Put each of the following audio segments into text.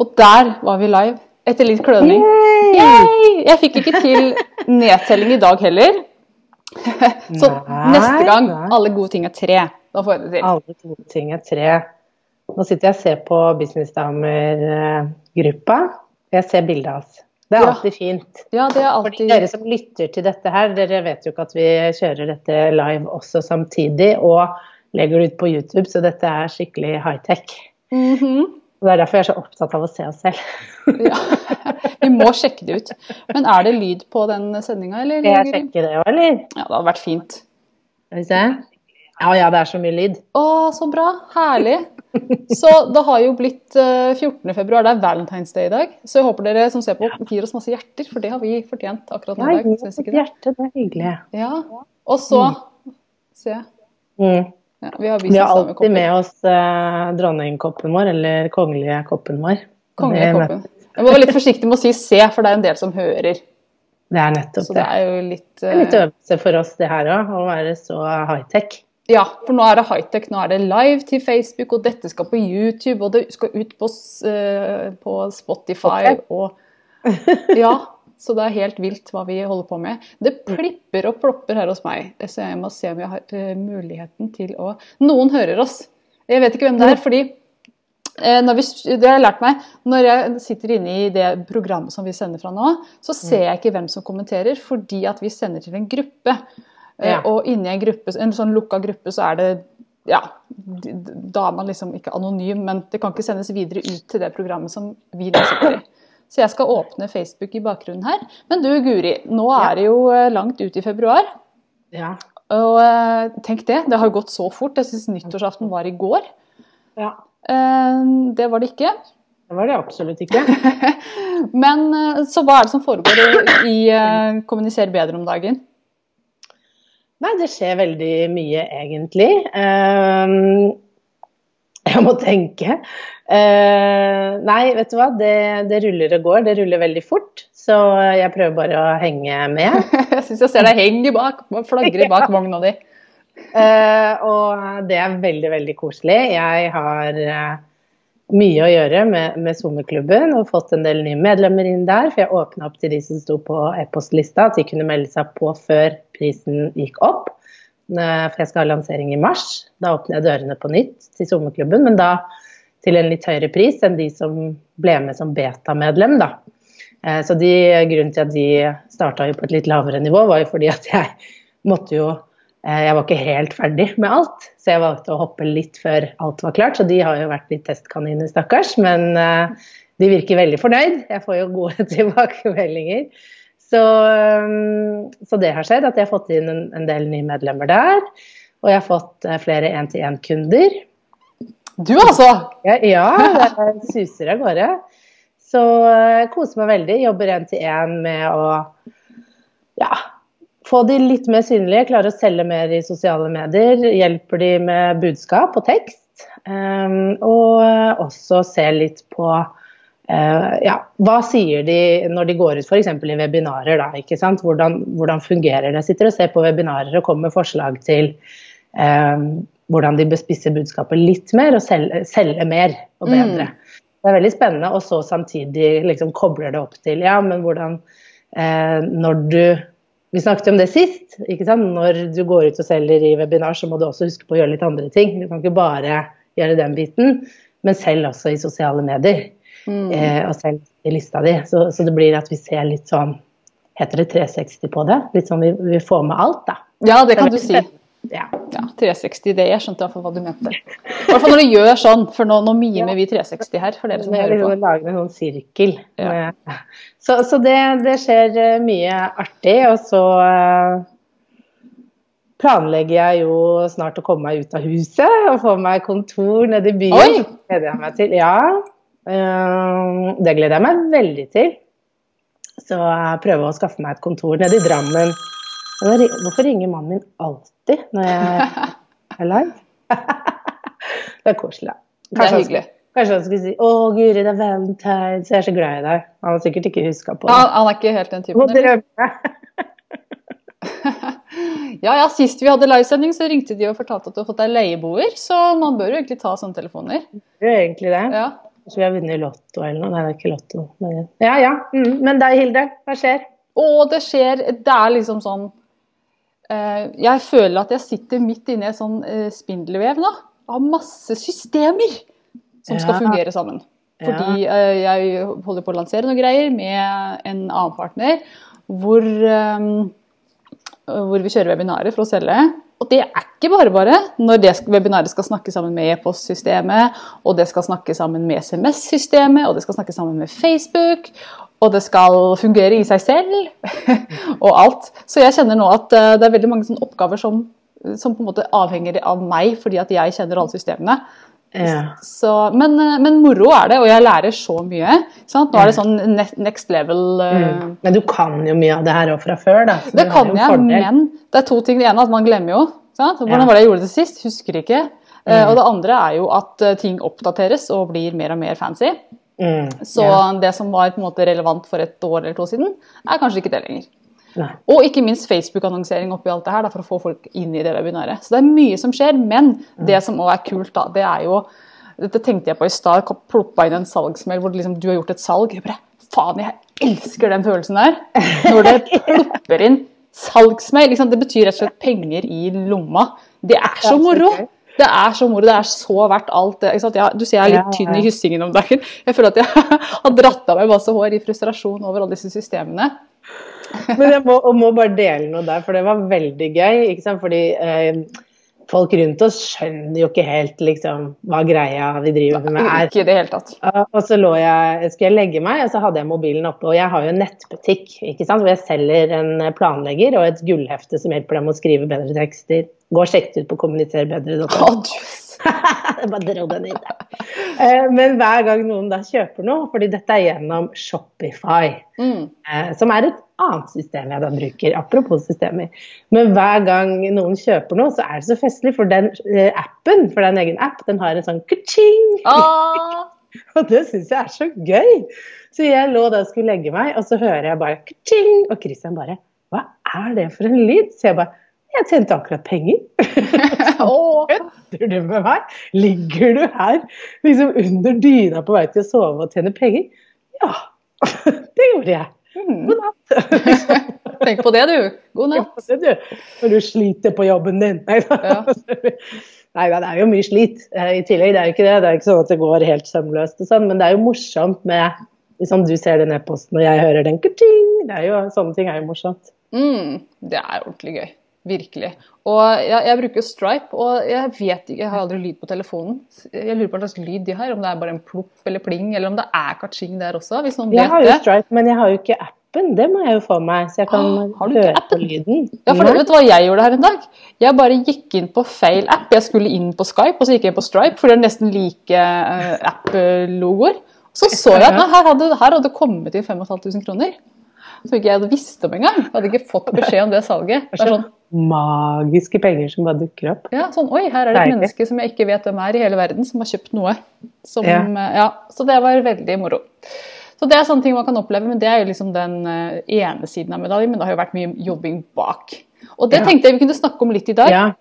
Og der var vi live, etter litt kløning. Yay! Jeg fikk ikke til nedtelling i dag heller. Så Nei, neste gang nei. alle gode ting er tre. Da får jeg det til. Alle gode ting er tre. Nå sitter jeg og ser på Businessdamer-gruppa. Jeg ser bildet hans. Det er alltid fint. Ja, det er alltid dere som lytter til dette her, dere vet jo ikke at vi kjører dette live også samtidig. Og legger det ut på YouTube, så dette er skikkelig high-tech. Mhm. Og Det er derfor jeg er så opptatt av å se oss selv. ja. Vi må sjekke det ut. Men er det lyd på den sendinga, eller? Skal jeg sjekke det òg, eller? Ja, det hadde vært fint. Skal vi se. Ja ja, det er så mye lyd. Å, så bra. Herlig. Så det har jo blitt eh, 14. februar, det er Valentine's Day i dag. Så jeg håper dere som ser på, gir oss masse hjerter, for det har vi fortjent akkurat nå Ja, i dag. gi Synes oss et hjerte, det er hyggelig. Ja. Og så Se. Mm. Ja, vi har Vi har alltid med oss eh, dronningkoppen vår, eller kongelige koppen vår. Kongelige koppen. Jeg må være litt forsiktig med å si se, for det er en del som hører. Det er nettopp Så det. er jo litt, Det er litt eh, øvelse for oss det her òg, å være så high-tech. Ja, for nå er det high-tech. Nå er det live til Facebook, og dette skal på YouTube, og det skal ut på, eh, på Spotify og Ja. Så det er helt vilt hva vi holder på med. Det plipper og plopper her hos meg. Så jeg må se om jeg har eh, muligheten til å Noen hører oss. Jeg vet ikke hvem det er, fordi eh, når vi, det har jeg lært meg. Når jeg sitter inne i det programmet som vi sender fra nå, så ser jeg ikke hvem som kommenterer, fordi at vi sender til en gruppe. Eh, Ja. Og inni en gruppe, en sånn lukka gruppe, så er det ja, da er man liksom ikke anonym, men det kan ikke sendes videre ut til det programmet som vi sitter i. Så jeg skal åpne Facebook i bakgrunnen her. Men du Guri, nå er det jo eh, langt ut i februar. Ja. Og eh, tenk det, det har gått så fort. Jeg syns nyttårsaften var i går. ja. Eh, Det var det ikke. Det var det absolutt ikke. Men så hva er det som foregår i, i Kommuniser bedre om dagen? Nei, det skjer veldig mye, egentlig. Ehm, jeg må tenke. Uh, nei, vet du hva. Det, det ruller og går. Det ruller veldig fort. Så jeg prøver bare å henge med. Jeg syns jeg ser deg henge bak, flagre bak vogna di. Uh, og det er veldig, veldig koselig. Jeg har uh, mye å gjøre med, med SoMe-klubben og fått en del nye medlemmer inn der. For jeg åpna opp til de som sto på e-postlista, at de kunne melde seg på før prisen gikk opp. Eh, For jeg skal ha lansering i mars. Da åpner jeg dørene på nytt til SoMe-klubben, men da til en litt høyere pris enn de som ble med som beta-medlem. da. Eh, Så de, grunnen til at de starta på et litt lavere nivå, var jo fordi at jeg måtte jo eh, Jeg var ikke helt ferdig med alt, så jeg valgte å hoppe litt før alt var klart. Så de har jo vært litt testkaniner, stakkars. Men de virker veldig fornøyd. Jeg får jo gode tilbakemeldinger. Så, eh, så det har skjedd, at jeg har fått inn en, en del nye medlemmer der. Og jeg har fått eh, flere én-til-én-kunder. Du altså! Ja, ja, det suser av gårde. Så jeg koser meg veldig. Jobber én til én med å ja, få de litt mer synlige, klare å selge mer i sosiale medier. Hjelper de med budskap og tekst. Um, og også se litt på eh, ja, hva sier de når de går ut f.eks. i webinarer. Da, ikke sant? Hvordan, hvordan fungerer det? Sitter og ser på webinarer og kommer med forslag til uh, hvordan de bør spisse budskapet litt mer og selge, selge mer og bedre. Det er veldig spennende, og så samtidig liksom kobler det opp til ja, men hvordan uh, når du Vi snakket om det sist. ikke sant? Når du går ut og selger i webinar, så må du også huske på å gjøre litt andre ting. Du kan ikke bare gjøre den biten, men selv også i sosiale medier. Eh, og selv i lista di. Så, så det blir at vi ser litt sånn Heter det 360 på det? Litt sånn vi, vi får med alt, da. Ja, det kan du si. Ja. Ja, 360, det jeg skjønte iallfall hva du mente. I hvert fall når du gjør sånn, for nå, nå mimer vi 360 her, for dere som Vi hører på. lager en sånn sirkel. Ja. Så, så det, det skjer eh, mye artig. Og så eh, planlegger jeg jo snart å komme meg ut av huset og få meg kontor nede i byen. Oi! Det gleder jeg meg til. Ja. Eh, Det gleder jeg meg veldig til. Så jeg prøver å skaffe meg et kontor nede i Drammen. Hvorfor ringer mannen min alltid når jeg er live? Det er koselig. Det er Kanskje han hyggelig. Kanskje han skulle si 'Å, Guri, det er valentines, jeg er så glad i deg'. Han har sikkert ikke huska på det. han er ikke helt den typen. Ja, ja, Sist vi hadde livesending, så ringte de og fortalte at du har fått deg leieboer. Så man bør jo egentlig ta sånne telefoner. Det er egentlig det. Ja. Kanskje vi har vunnet Lotto eller noe. Nei, det er ikke Lotto. Men... Ja ja. Mm. Men deg, Hilde. Hva skjer? Å, det skjer Det er liksom sånn eh, Jeg føler at jeg sitter midt inne i et sånn eh, spindelvev nå. Av masse systemer som skal Ja. fungere sammen. Fordi eh, jeg holder på å lansere noen greier med en annen partner hvor, eh, hvor vi kjører webinarer for å selge. Og det er ikke bare bare når det webinaret skal snakke sammen med e-postsystemet, og det skal snakke sammen med SMS-systemet, og det skal snakke sammen med Facebook, og det skal fungere i seg selv, og alt. Så jeg kjenner nå at eh, det er veldig mange oppgaver som, som på en måte avhenger av meg, fordi at jeg kjenner alle systemene. Ja. Så, men, eh, men moro er det, og jeg lærer så mye. Sant? Nå er det sånn next level eh, Mm. Men du kan jo mye av det her òg fra før, da. så Det kan jeg, men det er to ting. Det ene er at man glemmer jo. Sant? Hvordan var det jeg gjorde det sist? Husker ikke. Eh, Mm. Og det andre er jo at ting oppdateres og blir mer og mer fancy. Mm. Så Ja. det som var på en måte relevant for et år eller to siden, er kanskje ikke det lenger. Nei. Og ikke minst Facebook-annonsering oppi alt det her da, for å få folk inn i det webinaret. Så det er mye som skjer, men Mm. det som òg er kult, da, det er jo Dette tenkte jeg på i stad. Ploppa inn en salgsmail hvor liksom, du har gjort et salg. Jeg bare, Faen, jeg elsker den følelsen der. Når det plopper inn salgsmail. Liksom, det betyr rett og slett penger i lomma. Det er så moro! Det er så moro, det er så verdt alt? Jeg, du ser jeg er litt tynn i hyssingen om dagen. Jeg føler at jeg har dratt av meg masse hår i frustrasjon over alle disse systemene. Men jeg må, må bare dele noe der, for det var veldig gøy. Ikke sant? Fordi eh, folk rundt oss skjønner jo ikke helt liksom, hva greia vi driver med er. Ikke i det hele tatt. Og så lå jeg, skulle jeg legge meg, og så hadde jeg mobilen oppe. Og jeg har jo en nettbutikk ikke sant? hvor jeg selger en planlegger og et gullhefte som hjelper dem å skrive bedre tekster. Gå og sjekk ut på kommuniserbedre.no. Jeg bare dro den inn der. Eh, Men hver gang noen da kjøper noe, fordi dette er gjennom Shopify, Mm. eh, som er et annet system jeg da bruker, apropos systemer. Men hver gang noen kjøper noe, så er det så festlig, for den eh, appen, for det er en egen app, den har en sånn ka-ching! Ah, Og det syns jeg er så gøy. Så jeg lå da og skulle legge meg, og så hører jeg bare ka-ching! Og Christian bare Hva er det for en lyd? Så jeg bare Jeg tjente akkurat penger. Kødder du med meg? Ligger du her liksom under dyna på vei til å sove og tjene penger? Ja, det gjorde jeg. Mm. God natt. Tenk på det, du. God natt. Når du sliter på jobben din. Nei da. Nei, det er jo mye slit eh, i tillegg. Det er jo ikke det. Det er ikke sånn at det går helt sømløst og sånn, men det er jo morsomt med liksom du ser den e-posten og jeg hører den. Det er jo, sånne ting er jo morsomt. Mm, det er ordentlig gøy. Virkelig. Og jeg, jeg bruker jo Stripe, og jeg vet ikke, jeg har aldri lyd på telefonen. Jeg lurer på hva slags lyd de har, om det er bare en plopp eller pling, eller om det er kaching der også, hvis noen Jeg har jo. Stripe, men jeg har jo ikke appen. Det må jeg jo få meg, så jeg kan Ah, har du ikke høre på lyden. Ja, for vet du hva jeg gjorde her en dag? Jeg bare gikk inn på feil app. Jeg skulle inn på Skype, og så gikk jeg inn på Stripe, for det er nesten like uh, app-logoer. Så så jeg at nei, her hadde, her hadde det kommet inn 5500 kroner. Så ikke jeg hadde visst om engang. Jeg hadde ikke fått beskjed om det salget. Det er sånn, magiske penger som bare dukker opp. ja, sånn, Oi, her er det et Deilig. menneske som jeg ikke vet hvem er i hele verden, som har kjøpt noe. Som, Ja. eh, ja, så det var veldig moro. Så det er sånne ting man kan oppleve, men det er jo liksom den eh, ene siden av medaljen. Men det har jo vært mye jobbing bak. Og det Ja. tenkte jeg vi kunne snakke om litt i dag. Ja,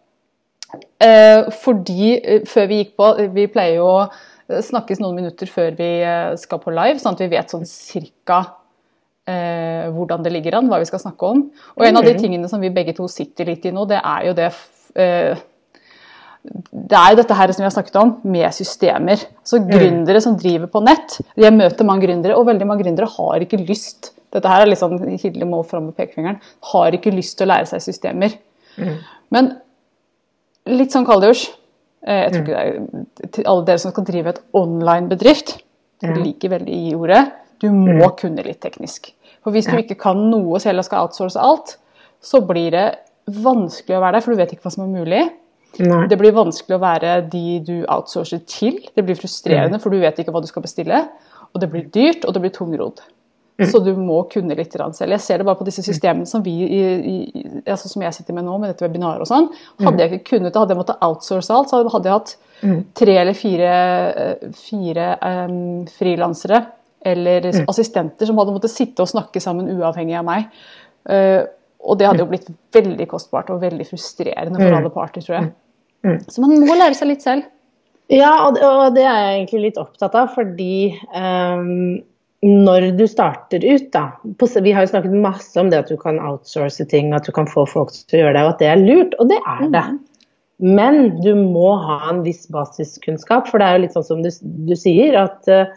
Eh, fordi eh, før vi gikk på Vi pleier jo å snakkes noen minutter før vi skal på live, sånn at vi vet sånn cirka eh, hvordan det ligger an, hva vi skal snakke om. Og en av de tingene som vi begge to sitter litt i nå, det er jo det eh, det er jo dette her som vi har snakket om, med systemer. Så Gründere som driver på nett. Jeg møter mange gründere, og veldig mange gründere har ikke lyst Dette her er litt sånn Hilde må fram med pekefingeren. Har ikke lyst til å lære seg systemer. Men litt sånn kalddusj. Eh, Jeg tror ikke det er til alle dere som skal drive et online-bedrift. Ja. Liker veldig i ordet. Du må kunne litt teknisk. For hvis du ikke kan noe selv og skal outsource alt, så blir det vanskelig å være der, for du vet ikke hva som er mulig. Nei. Det blir vanskelig å være de du outsourcer til. Det blir frustrerende, for du vet ikke hva du skal bestille. Og det blir dyrt, og det blir tungrodd. Så du må kunne litt selv. Jeg ser det bare på disse systemene som vi i, i, altså som jeg sitter med nå, med dette webinaret og sånn. Hadde jeg ikke kunnet det, hadde jeg måttet outsource alt, så hadde jeg hatt tre eller fire, eh, fire um, frilansere eller assistenter som hadde måttet sitte og snakke sammen uavhengig av meg. Uh, og det hadde jo blitt veldig kostbart og veldig frustrerende for alle parter, tror jeg. Så man må lære seg litt selv. Ja, og, og det er jeg egentlig litt opptatt av, fordi um, når du starter ut, da på, Vi har jo snakket masse om det at du kan outsource ting, at du kan få folk til å gjøre det, og at det er lurt, og det er det. Men du må ha en viss basiskunnskap, for det er jo litt sånn som du, du sier, at eh,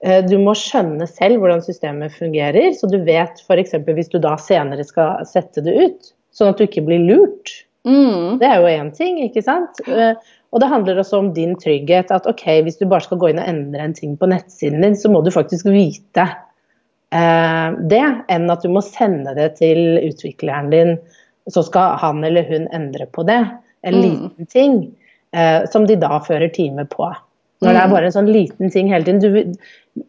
du må skjønne selv hvordan systemet fungerer, så du vet f.eks. hvis du da senere skal sette det ut, sånn at du ikke blir lurt. Mm. Det er jo én ting, ikke sant. Eh, Og det handler også om din trygghet. At ok, hvis du bare skal gå inn og endre en ting på nettsiden din, så må du faktisk vite eh, det, enn at du må sende det til utvikleren din, så skal han eller hun endre på det. En Mm. liten ting eh, som de da fører time på. Når Mm. det er bare en sånn liten ting hele tiden. Du, vil-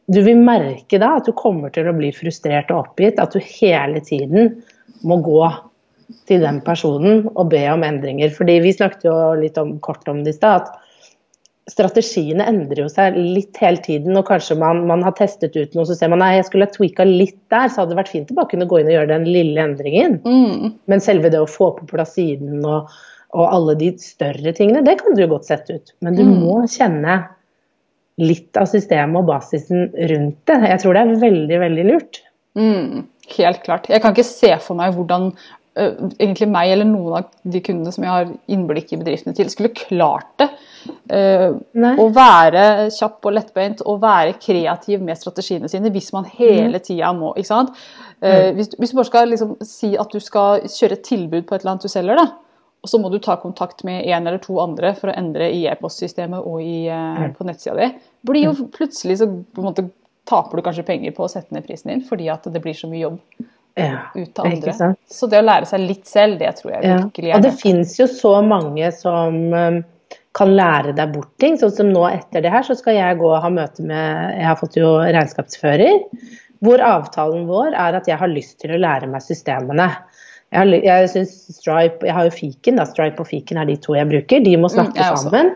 du vil merke da at du kommer til å bli frustrert og oppgitt. At du hele tiden må gå til den personen og be om endringer. Fordi vi snakket jo litt om, kort om det i stad, at strategiene endrer jo seg litt hele tiden. Og kanskje man, man har testet ut noe, så ser man nei, jeg skulle ha tweaka litt der, så hadde det vært fint å bare kunne gå inn og gjøre den lille endringen. Mm. Men selve det å få på plass siden og, og alle de større tingene, det kan du jo godt sette ut. Men du Mm. må kjenne litt av systemet og basisen rundt det. Jeg tror det er veldig, veldig lurt. Mm, helt klart. Jeg kan ikke se for meg hvordan uh, egentlig meg eller noen av de kundene som jeg har innblikk i bedriftene til, skulle klart det. Uh, å være kjapp og lettbeint og være kreativ med strategiene sine hvis man hele tida må. ikke sant? Eh, hvis, hvis du bare skal liksom si at du skal kjøre et tilbud på et eller annet du selger, da, og så må du ta kontakt med en eller to andre for å endre i e-postsystemet og i, eh, på nettsida di, blir jo plutselig så måte, taper du kanskje penger på å sette ned prisen din fordi at det blir så mye jobb Ja, ut til andre. Så det å lære seg litt selv, det tror jeg Ja. virkelig Og er det fins jo så mange som um, kan lære deg bort ting. Sånn som nå etter det her, så skal jeg gå og ha møte med Jeg har fått jo regnskapsfører. Hvor avtalen vår er at jeg har lyst til å lære meg systemene. Jeg, jeg synes Stripe, jeg har jo Fiken, da. Stripe og Fiken er de to jeg bruker. De må snakke mm, sammen.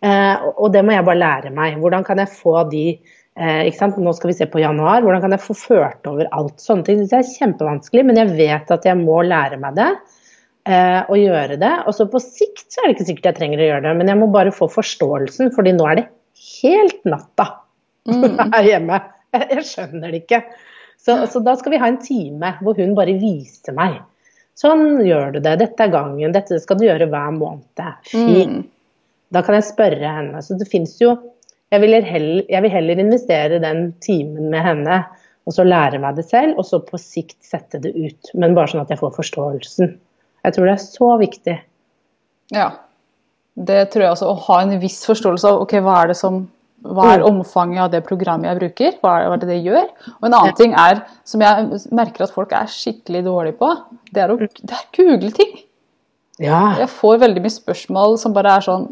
Eh, og- det må jeg bare lære meg. Hvordan kan jeg få de eh, ikke sant? Nå skal vi se på januar. Hvordan kan jeg få ført over alt? Sånne ting det jeg er kjempevanskelig, men jeg vet at jeg må lære meg det. Eh, og gjøre det. Og så på sikt så er det ikke sikkert jeg trenger å gjøre det, men jeg må bare få forståelsen, fordi nå er det helt natta her hjemme. Jeg, jeg skjønner det ikke. Så, så da skal vi ha en time hvor hun bare viser meg. Sånn gjør du det. Dette er gangen. Dette skal du gjøre hver måned. Fint. Mm. Da kan jeg spørre henne. Så det fins jo jeg vil, heller, jeg vil heller investere den timen med henne, og så lære meg det selv, og så på sikt sette det ut. Men bare sånn at jeg får forståelsen. Jeg tror det er så viktig. Ja. Det tror jeg også. Å ha en viss forståelse av ok, hva er det som hva er omfanget av det programmet jeg bruker? Hva er det det gjør? Og en annen ting er, som jeg merker at folk er skikkelig dårlige på, det er å det er google ting. Ja. Jeg får veldig mye spørsmål som bare er sånn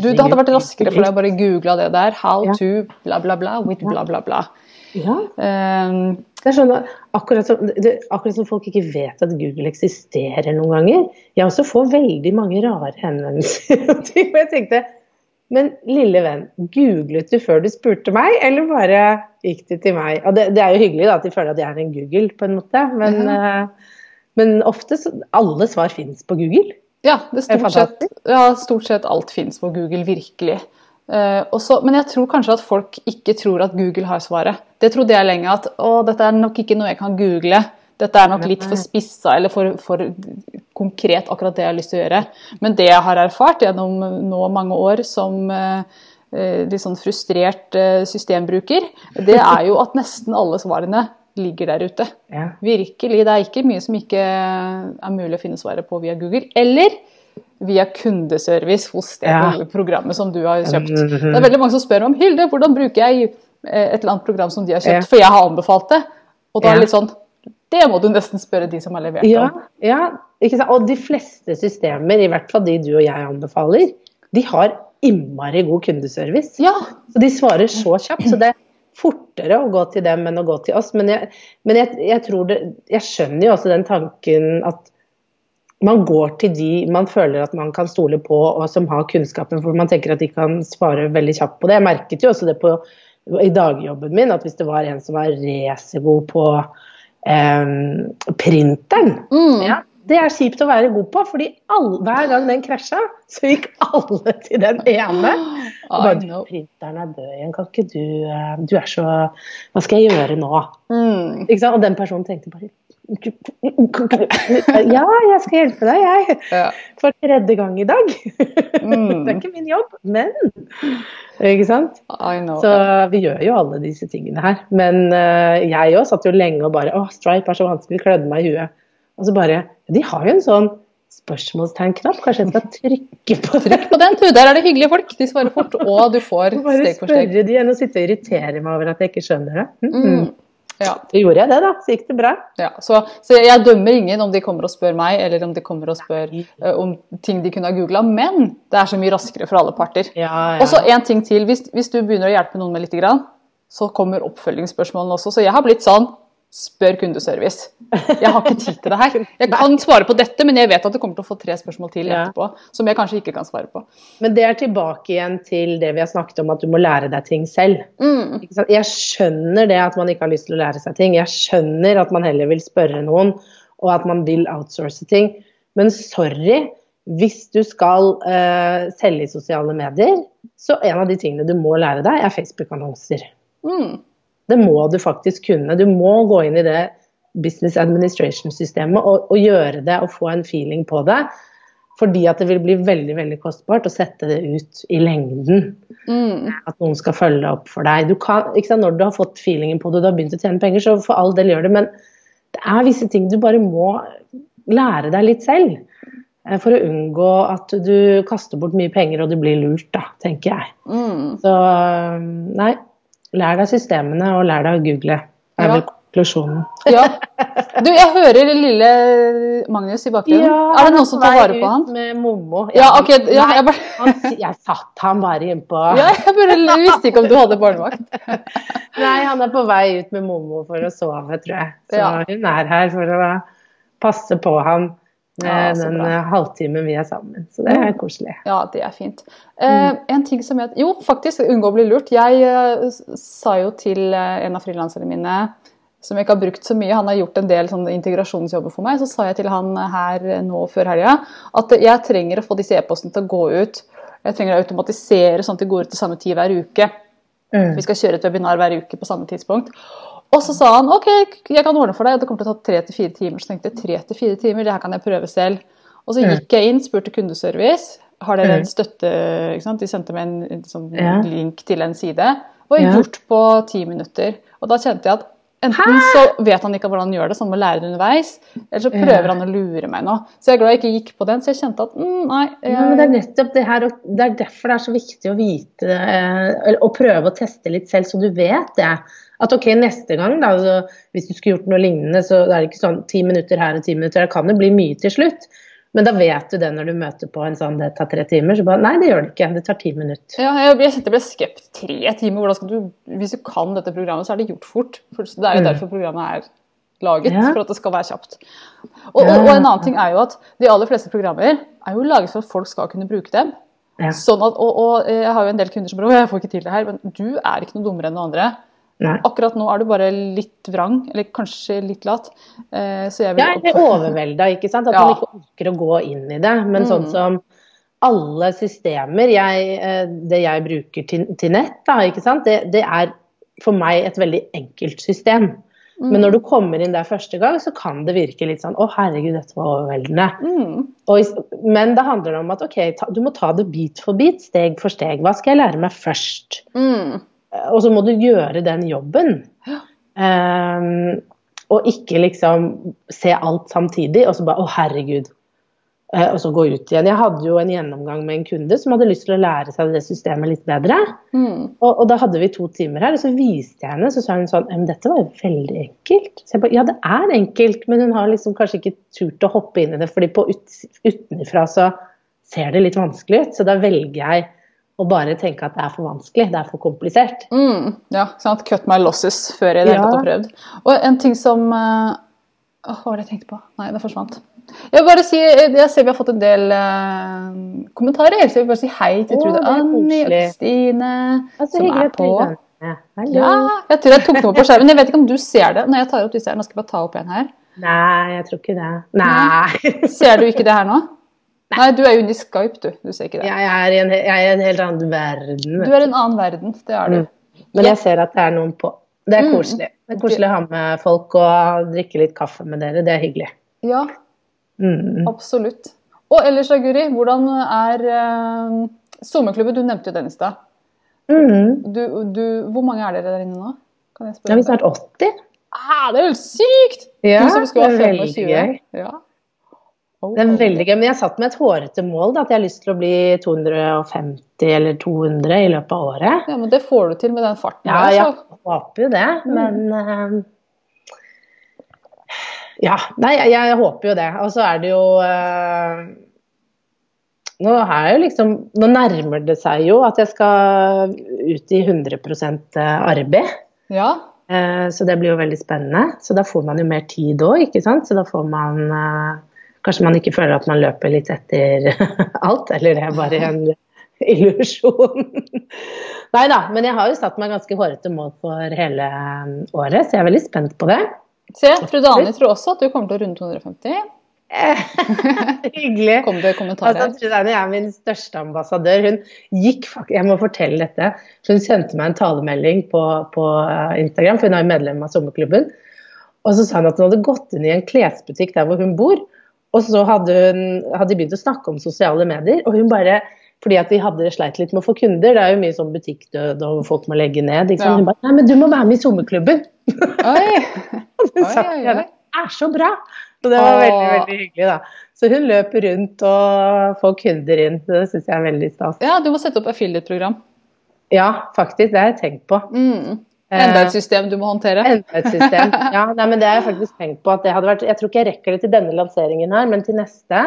Du, det hadde vært raskere for deg å bare google det der. How Ja. to bla, bla, bla with bla, bla, bla. ja. Um, Det er sånn, at akkurat, som, det, akkurat som folk ikke vet at Google eksisterer noen ganger. Jeg også får veldig mange rare henvendelser. og jeg tenkte, men lille venn, googlet du før du spurte meg, eller bare gikk du til meg? Og det, det er jo hyggelig da, at de føler at jeg er en Google, på en måte. Men, eh, men ofte så, alle svar finnes på Google. Ja, det Det stort, sett, ja, stort sett alt finnes på Google, virkelig. Uh, også, men jeg tror kanskje at folk ikke tror at Google har svaret. Det trodde jeg lenge, at å, dette er nok ikke noe jeg kan google. Dette er nok litt for spissa eller for, for konkret, akkurat det jeg har lyst til å gjøre. Men det jeg har erfart gjennom nå mange år som eh, eh, litt sånn frustrert eh, systembruker, det er jo at nesten alle svarene ligger der ute. Ja. Virkelig. Det er ikke mye som ikke er mulig å finne svaret på via Google. Eller via kundeservice hos det Ja. programmet som du har kjøpt. Mhm. Det er veldig mange som spør om Hilde, hvordan bruker jeg eh, et eller annet program som de har kjøpt, Ja. for jeg har anbefalt det. Og da er det litt sånn Det må du nesten spørre de som har levert Ja, om. ja, ikke sant? Og de fleste systemer, i hvert fall de du og jeg anbefaler, de har innmari god kundeservice. Ja. Så de svarer så kjapt. Så det er fortere å gå til dem enn å gå til oss. Men jeg, men jeg, jeg tror det Jeg skjønner jo også den tanken at man går til de man føler at man kan stole på og som har kunnskapen, for man tenker at de kan svare veldig kjapt på det. Jeg merket jo også det på, i dagjobben min, at hvis det var en som var racergod på eh, printeren Mm. ja, Det er kjipt å være god på, fordi all, hver gang den krasja, så gikk alle til den ene. Og bare, du, printeren er død igjen, kan ikke du eh, Du er så Hva skal jeg gjøre nå? Mm. Ikke sant? Og den personen tenkte bare Ja, jeg skal hjelpe deg, jeg. Ja. For tredje gang i dag. Mm. Det er ikke min jobb, men Ikke sant? Så vi gjør jo alle disse tingene her. Men eh, jeg òg satt jo lenge og bare Å, Stripe er så vanskelig, klødde meg i huet. Og så bare De har jo en sånn spørsmålstegnknapp, kanskje jeg skal trykke på det? Trykk på den, du. Der er det hyggelige folk. De svarer fort, og du får steg for steg. spørre de enn å sitte og irritere meg over at jeg ikke skjønner det. Mm. Mm. Ja, Så gjorde jeg det, da. Så gikk det bra. ja. Så, så jeg dømmer ingen om de kommer og spør meg, eller om de kommer og spør uh, om ting de kunne ha googla, men det er så mye raskere for alle parter. Ja, Og så en ting til. Hvis, hvis du begynner å hjelpe noen med lite grann, så kommer oppfølgingsspørsmålene også. Så jeg har blitt sånn Spør kundeservice. Jeg har ikke tid til det her. Jeg kan svare på dette, men jeg vet at du kommer til å få tre spørsmål til etterpå som jeg kanskje ikke kan svare på. Men det er tilbake igjen til det vi har snakket om, at du må lære deg ting selv. Mm. Jeg skjønner det at man ikke har lyst til å lære seg ting. Jeg skjønner at man heller vil spørre noen, og at man vil outsource ting. Men sorry, hvis du skal uh, selge i sosiale medier, så en av de tingene du må lære deg, er Facebook-annonser. Mm. Det må du faktisk kunne. Du må gå inn i det business administration-systemet og, og gjøre det og få en feeling på det. Fordi at det vil bli veldig veldig kostbart å sette det ut i lengden. Mm. At noen skal følge opp for deg. Du kan, ikke sant, når du har fått feelingen på det og du har begynt å tjene penger, så for all del gjør det. Men det er visse ting du bare må lære deg litt selv. eh, For å unngå at du kaster bort mye penger og du blir lurt, da, tenker jeg. Mm. Så nei, lær deg systemene og lær deg å google. Det er Ja. vel konklusjonen. Ja. Du, jeg hører lille Magnus i bakgrunnen. er det noen som tar vare på han? Med Mommo. Ja, ok. Ja, jeg, bare, han, jeg satt han bare innpå ja, jeg bare visste ikke om du hadde barnevakt. Nei, han er på vei ut med Mommo for å sove, tror jeg. Så Ja. hun er her for å passe på med Ja, den bra. eh, halvtimen vi er sammen. Så det er koselig. Ja, det er fint. Eh, en ting som jeg Jo, faktisk, unngå å bli lurt. Jeg eh, sa jo til eh, en av frilanserne mine som jeg ikke har brukt så mye, han har gjort en del sånn, integrasjonsjobber for meg, så sa jeg til han her eh, nå før helga at jeg trenger å få disse e-postene til å gå ut. Jeg trenger å automatisere sånn at de går ut til samme tid hver uke. Vi skal kjøre et webinar hver uke på samme tidspunkt. Og så sa han ok, jeg kan ordne for deg, det kommer til å ta tre til fire timer. Så tenkte jeg tre til fire timer, det her kan jeg prøve selv. Og så gikk jeg inn, spurte kundeservice. Har dere en støtte ikke sant? De sendte meg en, en sånn link til en side. Og Ja. gjort på ti minutter. Og da kjente jeg at enten så vet han ikke hvordan han gjør det, så han må lære det underveis. Eller så prøver Ja. han å lure meg nå. Så jeg er glad jeg ikke gikk på den. Så jeg kjente at mm, nei. Ja, men det er nettopp det her, og det er derfor det er så viktig å vite eh, eller å prøve å teste litt selv, så du vet det. At ok, neste gang, da, så, hvis du skulle gjort noe lignende, så er det ikke sånn ti minutter her og ti minutter der. Det kan jo bli mye til slutt. Men da vet du det når du møter på en sånn det tar tre timer. Så bare nei, det gjør det ikke. Det tar ti minutter. ja, jeg, jeg kjente jeg ble skept Tre timer, du Hvis du kan dette programmet, så er det gjort fort. For det er jo Mm. derfor programmet er laget, Ja. for at det skal være kjapt. Og, og, og en annen ting er jo at de aller fleste programmer er jo laget for at folk skal kunne bruke dem. Ja. Sånn at, og, og jeg har jo en del kunder som bare 'Å, jeg får ikke til det her', men du er ikke noe dummere enn noen andre. Nei. Akkurat nå er du bare litt vrang, eller kanskje litt lat. Eh, Så jeg vil Ja, eller overvelda, ikke sant. At Ja. man ikke orker å gå inn i det. Men sånn Mm. som alle systemer jeg, eh, Det jeg bruker til, til nett, da, ikke sant? Det, det er for meg et veldig enkelt system. Men når du kommer inn der første gang, så kan det virke litt sånn Å, herregud, dette var overveldende. mm. Og, men det handler om at ok, ta, du må ta det bit for bit, steg for steg. Hva skal jeg lære meg først? Mm. Eh, Og så må du gjøre den jobben. Ehm, og ikke liksom se alt samtidig, og så bare Å, herregud. Uh, og så gå ut igjen. Jeg hadde jo en gjennomgang med en kunde som hadde lyst til å lære seg det systemet litt bedre. Mm. Og, og da hadde vi to timer her, og så viste jeg henne, så sa hun sånn Men dette var jo veldig enkelt. Så jeg bare, ja, det er enkelt, men hun har liksom kanskje ikke turt å hoppe inn i det, fordi på ut, utenfra så ser det litt vanskelig ut. Så da velger jeg å bare tenke at det er for vanskelig, det er for komplisert. Mm. Ja, sant. Cut my losses før jeg i det hele tatt har prøvd. Og en ting som eh, åh, Hva var det jeg tenkte på? Nei, det forsvant. Jeg vil bare si, jeg ser vi har fått en del uh, kommentarer, så jeg vil bare si hei til Trude det er Anni og Stine Kristine. Som er på. Ja, jeg tror jeg tok noe på skjermen. Jeg vet ikke om du ser det når jeg tar opp disse her. Nå skal jeg bare ta opp en her. Nei, jeg tror ikke det. Nei. Ser du ikke det her nå? Nei, du er jo inne i Skype, du. Du ser ikke det. Jeg er i en, er i en helt annen verden. Du er i en annen verden. Det er du. Mm. Men jeg ser at det er noen på. Det er Mm. koselig. Det er koselig å ha med folk og drikke litt kaffe med dere. Det er hyggelig. Ja, Mm. absolutt. Og ellers da, Guri, hvordan er uh, sommerklubben? Du nevnte jo den i stad. Mm. Du, du, hvor mange er dere der inne nå? Kan jeg Da spørre? er vi snart 80. Ah, det er jo sykt! Ja, du som skulle ha er veldig 25. gøy. Ja. Det er veldig gøy. Men jeg satt med et hårete mål, da, at jeg har lyst til å bli 250 eller 200 i løpet av året. Ja, men det får du til med den farten Ja, der, jeg håper jo det, Mm. men eh, Ja, nei, jeg, jeg håper jo det. Og så er det jo uh, Nå liksom Nå nærmer det seg jo at jeg skal ut i 100% arbeid. Ja. Eh, Så det blir jo veldig spennende. Så da får man jo mer tid òg, ikke sant. Så da får man eh, Kanskje man ikke føler at man løper litt etter alt, eller det er bare en illusjon. Nei da, men jeg har jo satt meg ganske hårete mål for hele eh, året, så jeg er veldig spent på det. Se, fru Dani tror også at du kommer til å runde 250. Hyggelig. Kom det kommentarer? Altså, Trudane er min største ambassadør. Hun gikk faktisk, Jeg må fortelle dette. Hun sendte meg en talemelding på, på eh, Instagram, for hun er jo medlem av sommerklubben. Og så sa hun at hun hadde gått inn i en klesbutikk der hvor hun bor. Og så hadde hun hadde de begynt å snakke om sosiale medier. Og hun bare fordi at de hadde sleit litt med å få kunder. Det er jo mye sånn butikkdød og folk må legge ned. Ikke sant? Ja. Hun bare Nei, men du må være med i sommerklubben. Oi! oi, Oi, oi, det er så bra. Så det var veldig, veldig hyggelig, da. Så hun løper rundt og får kunder inn. Så det syns jeg er veldig stas. Ja, du må sette opp affiliate-program. Ja, faktisk. Det har jeg tenkt på. Mm. Enda et system du må håndtere. Enda et system. Ja, nei, men det har jeg faktisk tenkt på. at det hadde vært, Jeg tror ikke jeg rekker det til denne lanseringen her, men til neste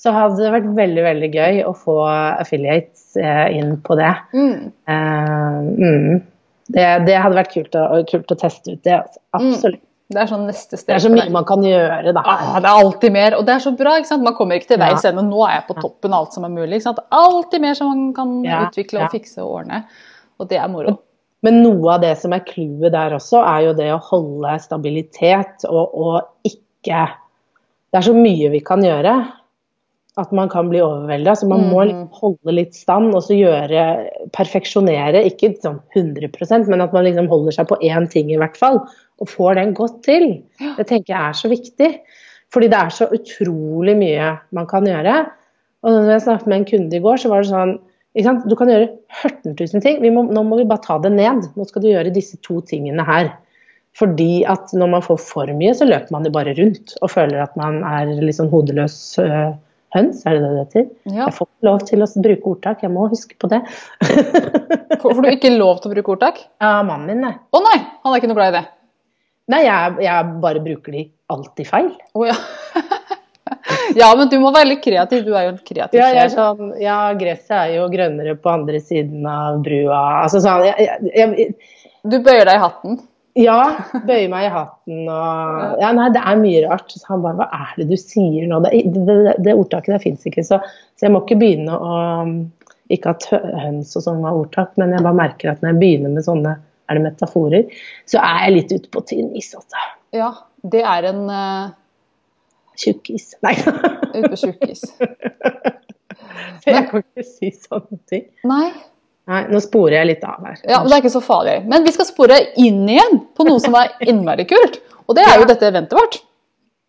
så hadde det vært veldig veldig gøy å få affiliates eh, inn på det. Mm. Eh, mm. det. Det hadde vært kult å, kult å teste ut, det. Altså. Absolutt. Det er sånn neste sted. Det er så mye man kan gjøre, da. Ah, det er alltid mer, og det er så bra. ikke sant? Man kommer ikke til veis Ja. ende. Nå er jeg på toppen av alt som er mulig. ikke sant? Alltid mer som man kan Ja, utvikle ja. og fikse og ordne. Og det er moro. Men noe av det som er clouet der også, er jo det å holde stabilitet og, og ikke Det er så mye vi kan gjøre at man kan bli overvelda. Så man må liksom holde litt stand og så gjøre Perfeksjonere, ikke sånn 100% men at man liksom holder seg på én ting i hvert fall. Og får den godt til. Det tenker jeg er så viktig. Fordi det er så utrolig mye man kan gjøre. Og når jeg snakket med en kunde i går, så var det sånn? Du kan gjøre 14 000 ting. Vi må, nå må vi bare ta det ned. Nå skal du gjøre disse to tingene her. Fordi at når man får for mye, så løper man jo bare rundt og føler at man er litt sånn hodeløs øh, høns, er det det det heter? Ja. Jeg får ikke lov til å bruke ordtak, jeg må huske på det. Får du ikke lov til å bruke ordtak? ja, mannen min, nei. Å nei, han er ikke noe glad i det. Nei, jeg, jeg bare bruker de alltid feil. Å ja. ja, men du må være litt kreativ. Du er jo en kreativ Ja, er sjel. sånn, ja, gresset er jo grønnere på andre siden av brua. Altså sånn, jeg, jeg, jeg, Du bøyer deg i hatten. Ja, bøyer meg i hatten og Ja, nei, det er mye rart. Så han bare Hva er det du sier nå? Det, det, det, det ordtaket der fins ikke, så, så jeg må ikke begynne å Ikke at høns og sånn var ordtak, men jeg bare merker at når jeg begynner med sånne er det metaforer, så er jeg litt ute på tynn is, altså. Ja, det er en uh, Tjukkis. Nei. ute på tjukkis. jeg kan ikke si sånne ting. Nei. Nei, nå sporer jeg litt av her. Ja, men Det er ikke så farlig. Men vi skal spore inn igjen på noe som er innmari kult. Og det er jo Ja. dette eventet vårt.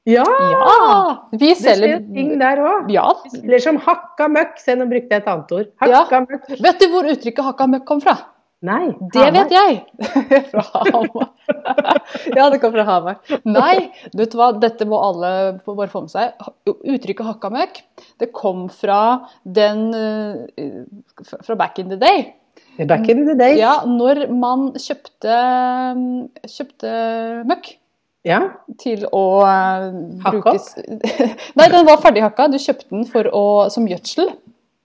Ja! Ja! Vi Det skjer selger ting der òg. Ja. Eller som hakka møkk. Se, nå brukte jeg et annet ord. Hakka møkk. Vet du hvor uttrykket 'hakka møkk' kom fra? Nei. Det vet jeg! Fra Hamar. Ja, det kom fra Hamar. Nei, du vet hva, dette må alle bare få med seg. Uttrykket hakka møkk, det kom fra den eh, fra back in the day. Back in the day. Ja, når man kjøpte, kjøpte møkk Ja. til å eh, Hakke opp? Nei, den var ferdighakka. Du kjøpte den for å, som gjødsel.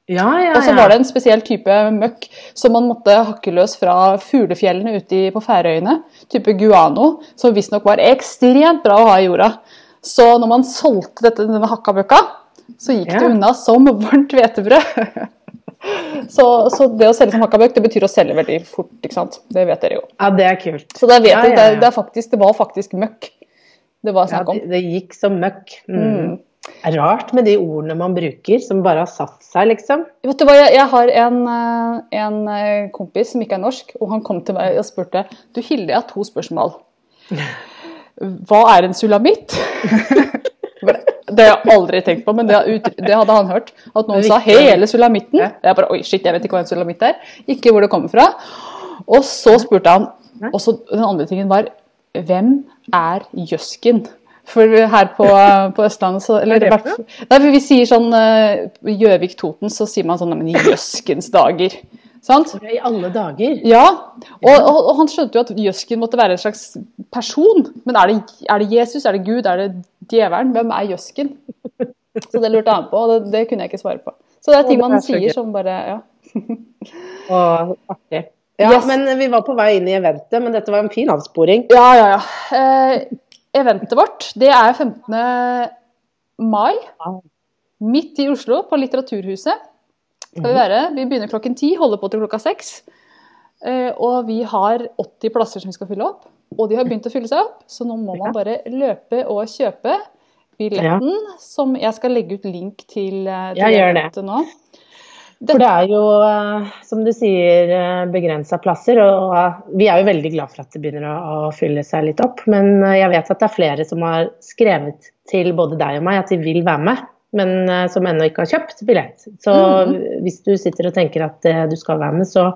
Ja, ja, Og så var det en spesiell type møkk som man måtte hakke løs fra fuglefjellene ute på Færøyene. Type guano, som visstnok var ekstremt bra å ha i jorda. Så når man solgte dette, denne hakka møkka, så gikk det unna som varmt hvetebrød. så, så det å selge som hakka møkk, det betyr å selge veldig fort, ikke sant. Det vet dere jo. ja, det er kult. Så det, vet Ja, ja, det, det, er faktisk, det var faktisk møkk det var snakk om. det, det gikk som møkk. Mm. Det rart med de ordene man bruker, som bare har satt seg, liksom. Vet du hva, jeg, jeg har en, eh, en eh, kompis som ikke er norsk, og han kom til meg og spurte Du Hilde, jeg har to spørsmål. Hva er en sulamitt? Det har jeg aldri tenkt på, men det, det hadde han hørt. At noen sa hele sulamitten. Jeg bare oi, shit, jeg vet ikke hva en sulamitt er. Ikke hvor det kommer fra. Og så spurte han Og så den andre tingen var Hvem er Jøsken? For her på, på Østlandet så eller, er det fall- Nei, for Vi sier sånn eh, Gjøvik-Toten, så sier man sånn Men jøskens dager. Sant? I alle dager. Ja, og, og, og han skjønte jo at Jøsken måtte være en slags person. Men er det, er det Jesus, er det Gud, er det djevelen? Hvem er Jøsken? Så det lurte han på, og det, det kunne jeg ikke svare på. Så det er ting man er sier som bare ja. Og artig. Ja, Yes. men vi var på vei inn i eventet, men dette var en fin avsporing. Ja, ja, ja. Eh, eventet vårt, det er 15. mai. Midt i Oslo, på Litteraturhuset. Skal vi være. Vi begynner klokken ti, holder på til klokka seks. Eh, og vi har 80 plasser som vi skal fylle opp. Og de har begynt å fylle seg opp, så nå må man bare løpe og kjøpe billetten, som jeg skal legge ut link til, eh, til jeg gjør det. nå. For det er jo, eh, som du sier, begrensa plasser. Og eh, vi er jo veldig glad for at det begynner å, fylle seg litt opp. Men eh, jeg vet at det er flere som har skrevet til både deg og meg at de vil være med, men eh, som ennå ikke har kjøpt billett. Så hvis du sitter og tenker at eh, du skal være med, så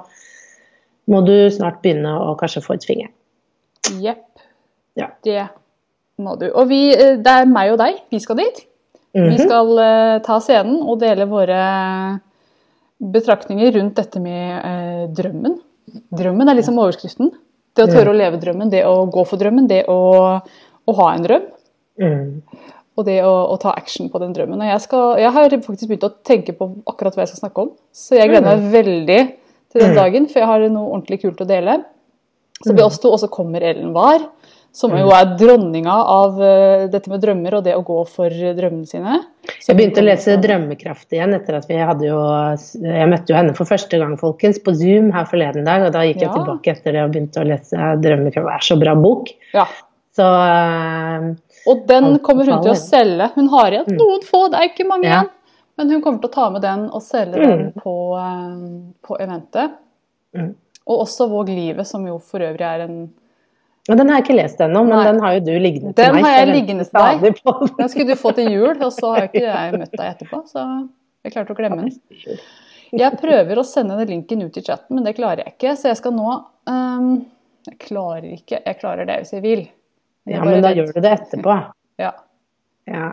må du snart begynne å kanskje få et finger. Jepp. Ja. Det må du. Og vi, eh, det er meg og deg. Vi skal dit. Vi Mhm. skal eh, ta scenen og dele våre betraktninger rundt dette med eh, drømmen. Drømmen er liksom overskriften. Det å tørre å leve drømmen, det å gå for drømmen, det å, å ha en drøm. Mm. Og det å, å ta action på den drømmen. Jeg, skal, jeg har faktisk begynt å tenke på akkurat hva jeg skal snakke om. Så jeg gleder meg veldig til den dagen, for jeg har noe ordentlig kult å dele. Så blir oss to, og så kommer Ellen Wahr, som jo er dronninga av eh, dette med drømmer og det å gå for drømmene sine. Så Jeg begynte å lese 'Drømmekraft' igjen etter at vi hadde jo Jeg møtte jo henne for første gang, folkens, på Zoom her forleden dag. Og da gikk jeg Ja. tilbake etter det og begynte å lese 'Drømmekraft'. Det er så bra bok. Ja. Så eh, Og den kommer hun til å selge. Hun har igjen noen få, det er ikke mange Ja. igjen. Men hun kommer til å ta med den og selge Mm. den på, eh, på eventet. Mm. Og også Våg livet, som jo for øvrig er en og Den har jeg ikke lest ennå, men Nei. den har jo du liggende Den til meg. har jeg liggende til deg. den. Den skulle du få til jul, og så har ikke jeg møtt deg etterpå. Så jeg klarte å glemme den. Jeg prøver å sende den linken ut i chatten, men det klarer jeg ikke. Så jeg skal nå um, Jeg klarer ikke. Jeg klarer det hvis jeg vil. jeg Ja, men da gjør du det etterpå. Ja. Ja.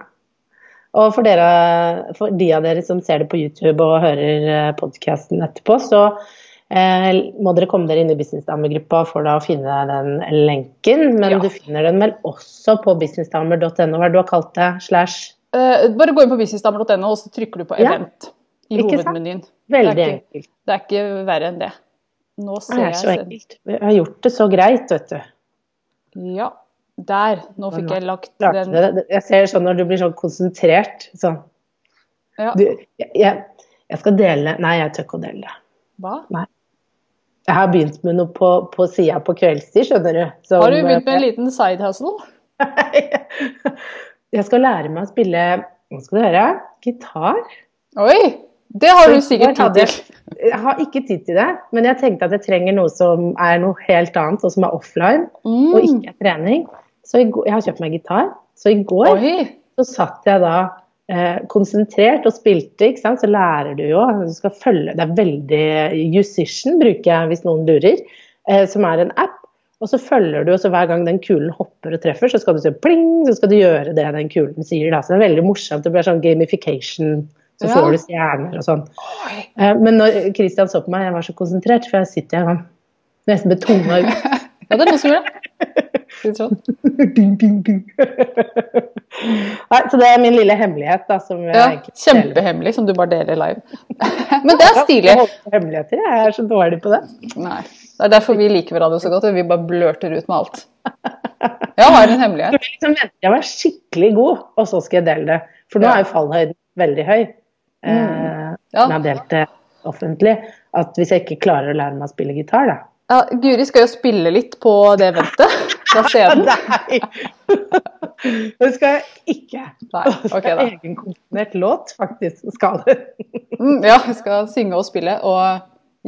Og for, dere, for de av dere som ser det på YouTube og hører podkasten etterpå, så eh, må dere komme dere inn i businessdamegruppa for da å finne den lenken. Men Ja. du finner den vel også på businessdamer.no, hva du har kalt det? Slash Eh, bare gå inn på businessdamer.no, og så trykker du på Ja. event i Ikke sant? hovedmenyen. Veldig Det ikke- enkelt. Det er ikke verre enn det. Nå Det er så jeg enkelt. Vi har gjort det så greit, vet du. Ja, der. Nå fikk jeg lagt den. Jeg ser sånn når du blir sånn konsentrert sånn. ja. Du, jeg, jeg, skal dele Nei, jeg tør ikke å dele det. Hva? Jeg har begynt med noe på, på sida på kveldstid, skjønner du. Som, Har du begynt med en liten side hustle? Jeg skal lære meg å spille Hva skal du høre? Gitar. Oi! Det har du sikkert tid til. jeg- har ikke tid til det, men jeg tenkte at jeg trenger noe som er noe helt annet, og som er offline, og Mm. ikke er trening. Så jeg har kjøpt meg gitar. Så i går Oi! så satt jeg da konsentrert og spilte. Så lærer du jo. Du skal følge Det er veldig Musician bruker jeg hvis noen lurer, eh, som er en app. Og så følger du, og så hver gang den kulen hopper og treffer, så skal du si pling, så skal du gjøre det den kulen sier. Da. Så det er veldig morsomt. Det blir sånn gamification. Så får du stjerner og sånn. Eh, Men når Christian så på meg, jeg var så konsentrert, for jeg sitter sånn nesten med tunga ut. Ja, det er noe som gjør det. Skal sånn. ding, ding, ding. Nei, så det er min lille hemmelighet, da. Som Ja. Kjempehemmelig, som du bare deler live. Men det er stilig. Jeg holder på hemmeligheter, jeg er så dårlig på det. Nei. Det er derfor vi liker hverandre så godt. og Vi bare blørter ut med alt. Jeg har en hemmelighet. Så liksom venter jeg var skikkelig god, og så skal jeg dele det. For nå er jo fallhøyden veldig høy. Eh, Ja. har delt det offentlig. At hvis jeg ikke klarer å lære meg å spille gitar, da. Ja, Guri skal jo spille litt på det eventet fra scenen. Nei! Det skal jeg ikke. Nei, Det ok er da. Egenkomponert låt, faktisk. Skal det. Mm, ja, jeg skal synge og spille og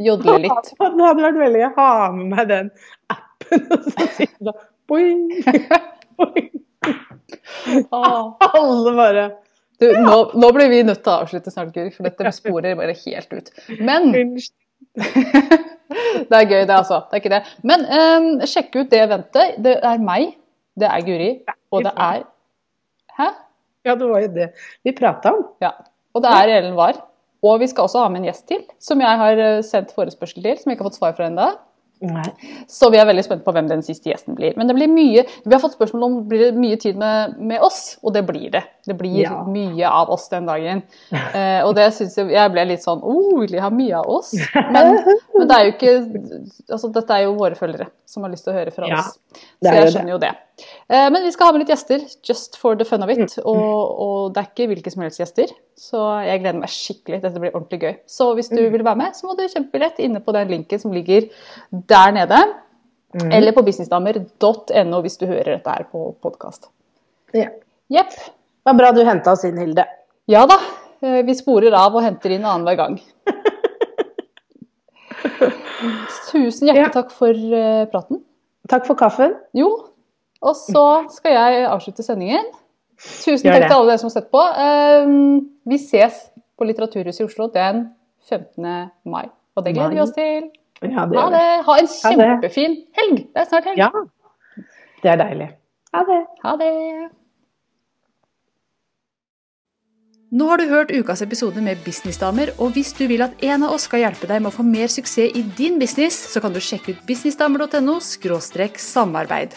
jodle litt. Det hadde vært veldig gøy å ha med meg den appen. Og så sitter du boing. Alle bare Du, nå, nå blir vi nødt til å avslutte snart, Guri, for dette sporer bare helt ut. Men det er gøy, det, altså. Det er ikke det. Men um, sjekk ut det eventet. Det er meg, det er Guri, og det er Hæ? Ja, det var jo det vi prata om. Ja. Og det er Ellen Wahr. Og vi skal også ha med en gjest til, som jeg har eh, sendt forespørsel til, som jeg ikke har fått svar fra ennå. Nei. Så vi er veldig spent på hvem den siste gjesten blir. Men det blir mye, vi har fått spørsmål om blir det mye tid med, med oss, og det blir det. Det blir Ja. mye av oss den dagen. Eh, og det synes jeg jeg ble litt sånn oh, vil de ha mye av oss? Men, men det er jo ikke altså Dette er jo våre følgere som har lyst til å høre fra Ja, oss. Så jeg skjønner jo det. Eh, men vi skal ha med litt gjester, just for the fun of Mm. it. Og, og det er ikke hvilke som helst gjester. Så jeg gleder meg skikkelig. Dette blir ordentlig gøy. Så hvis Mm. du vil være med, så må du kjempe billett inne på den linken som ligger der nede. Mm. Eller på businessdamer.no hvis du hører dette her på podkast. Ja. Det var bra du henta oss inn, Hilde. Ja da. eh, Vi sporer av og henter inn annenhver gang. Tusen hjertelig Ja. takk for eh, praten. Takk for kaffen. Jo, og så skal jeg avslutte sendingen. Tusen takk til alle dere som har sett på. Eh, Vi ses på Litteraturhuset i Oslo den 15. mai. Og det gleder vi oss til. Ja, det Ha det. Ha en kjempefin helg. Det er snart helg. Ja. Det er deilig. Ha det. Ha det. Nå har du hørt ukas episode med Businessdamer, og hvis du vil at en av oss skal hjelpe deg med å få mer suksess i din business, så kan du sjekke ut businessdamer.no samarbeid.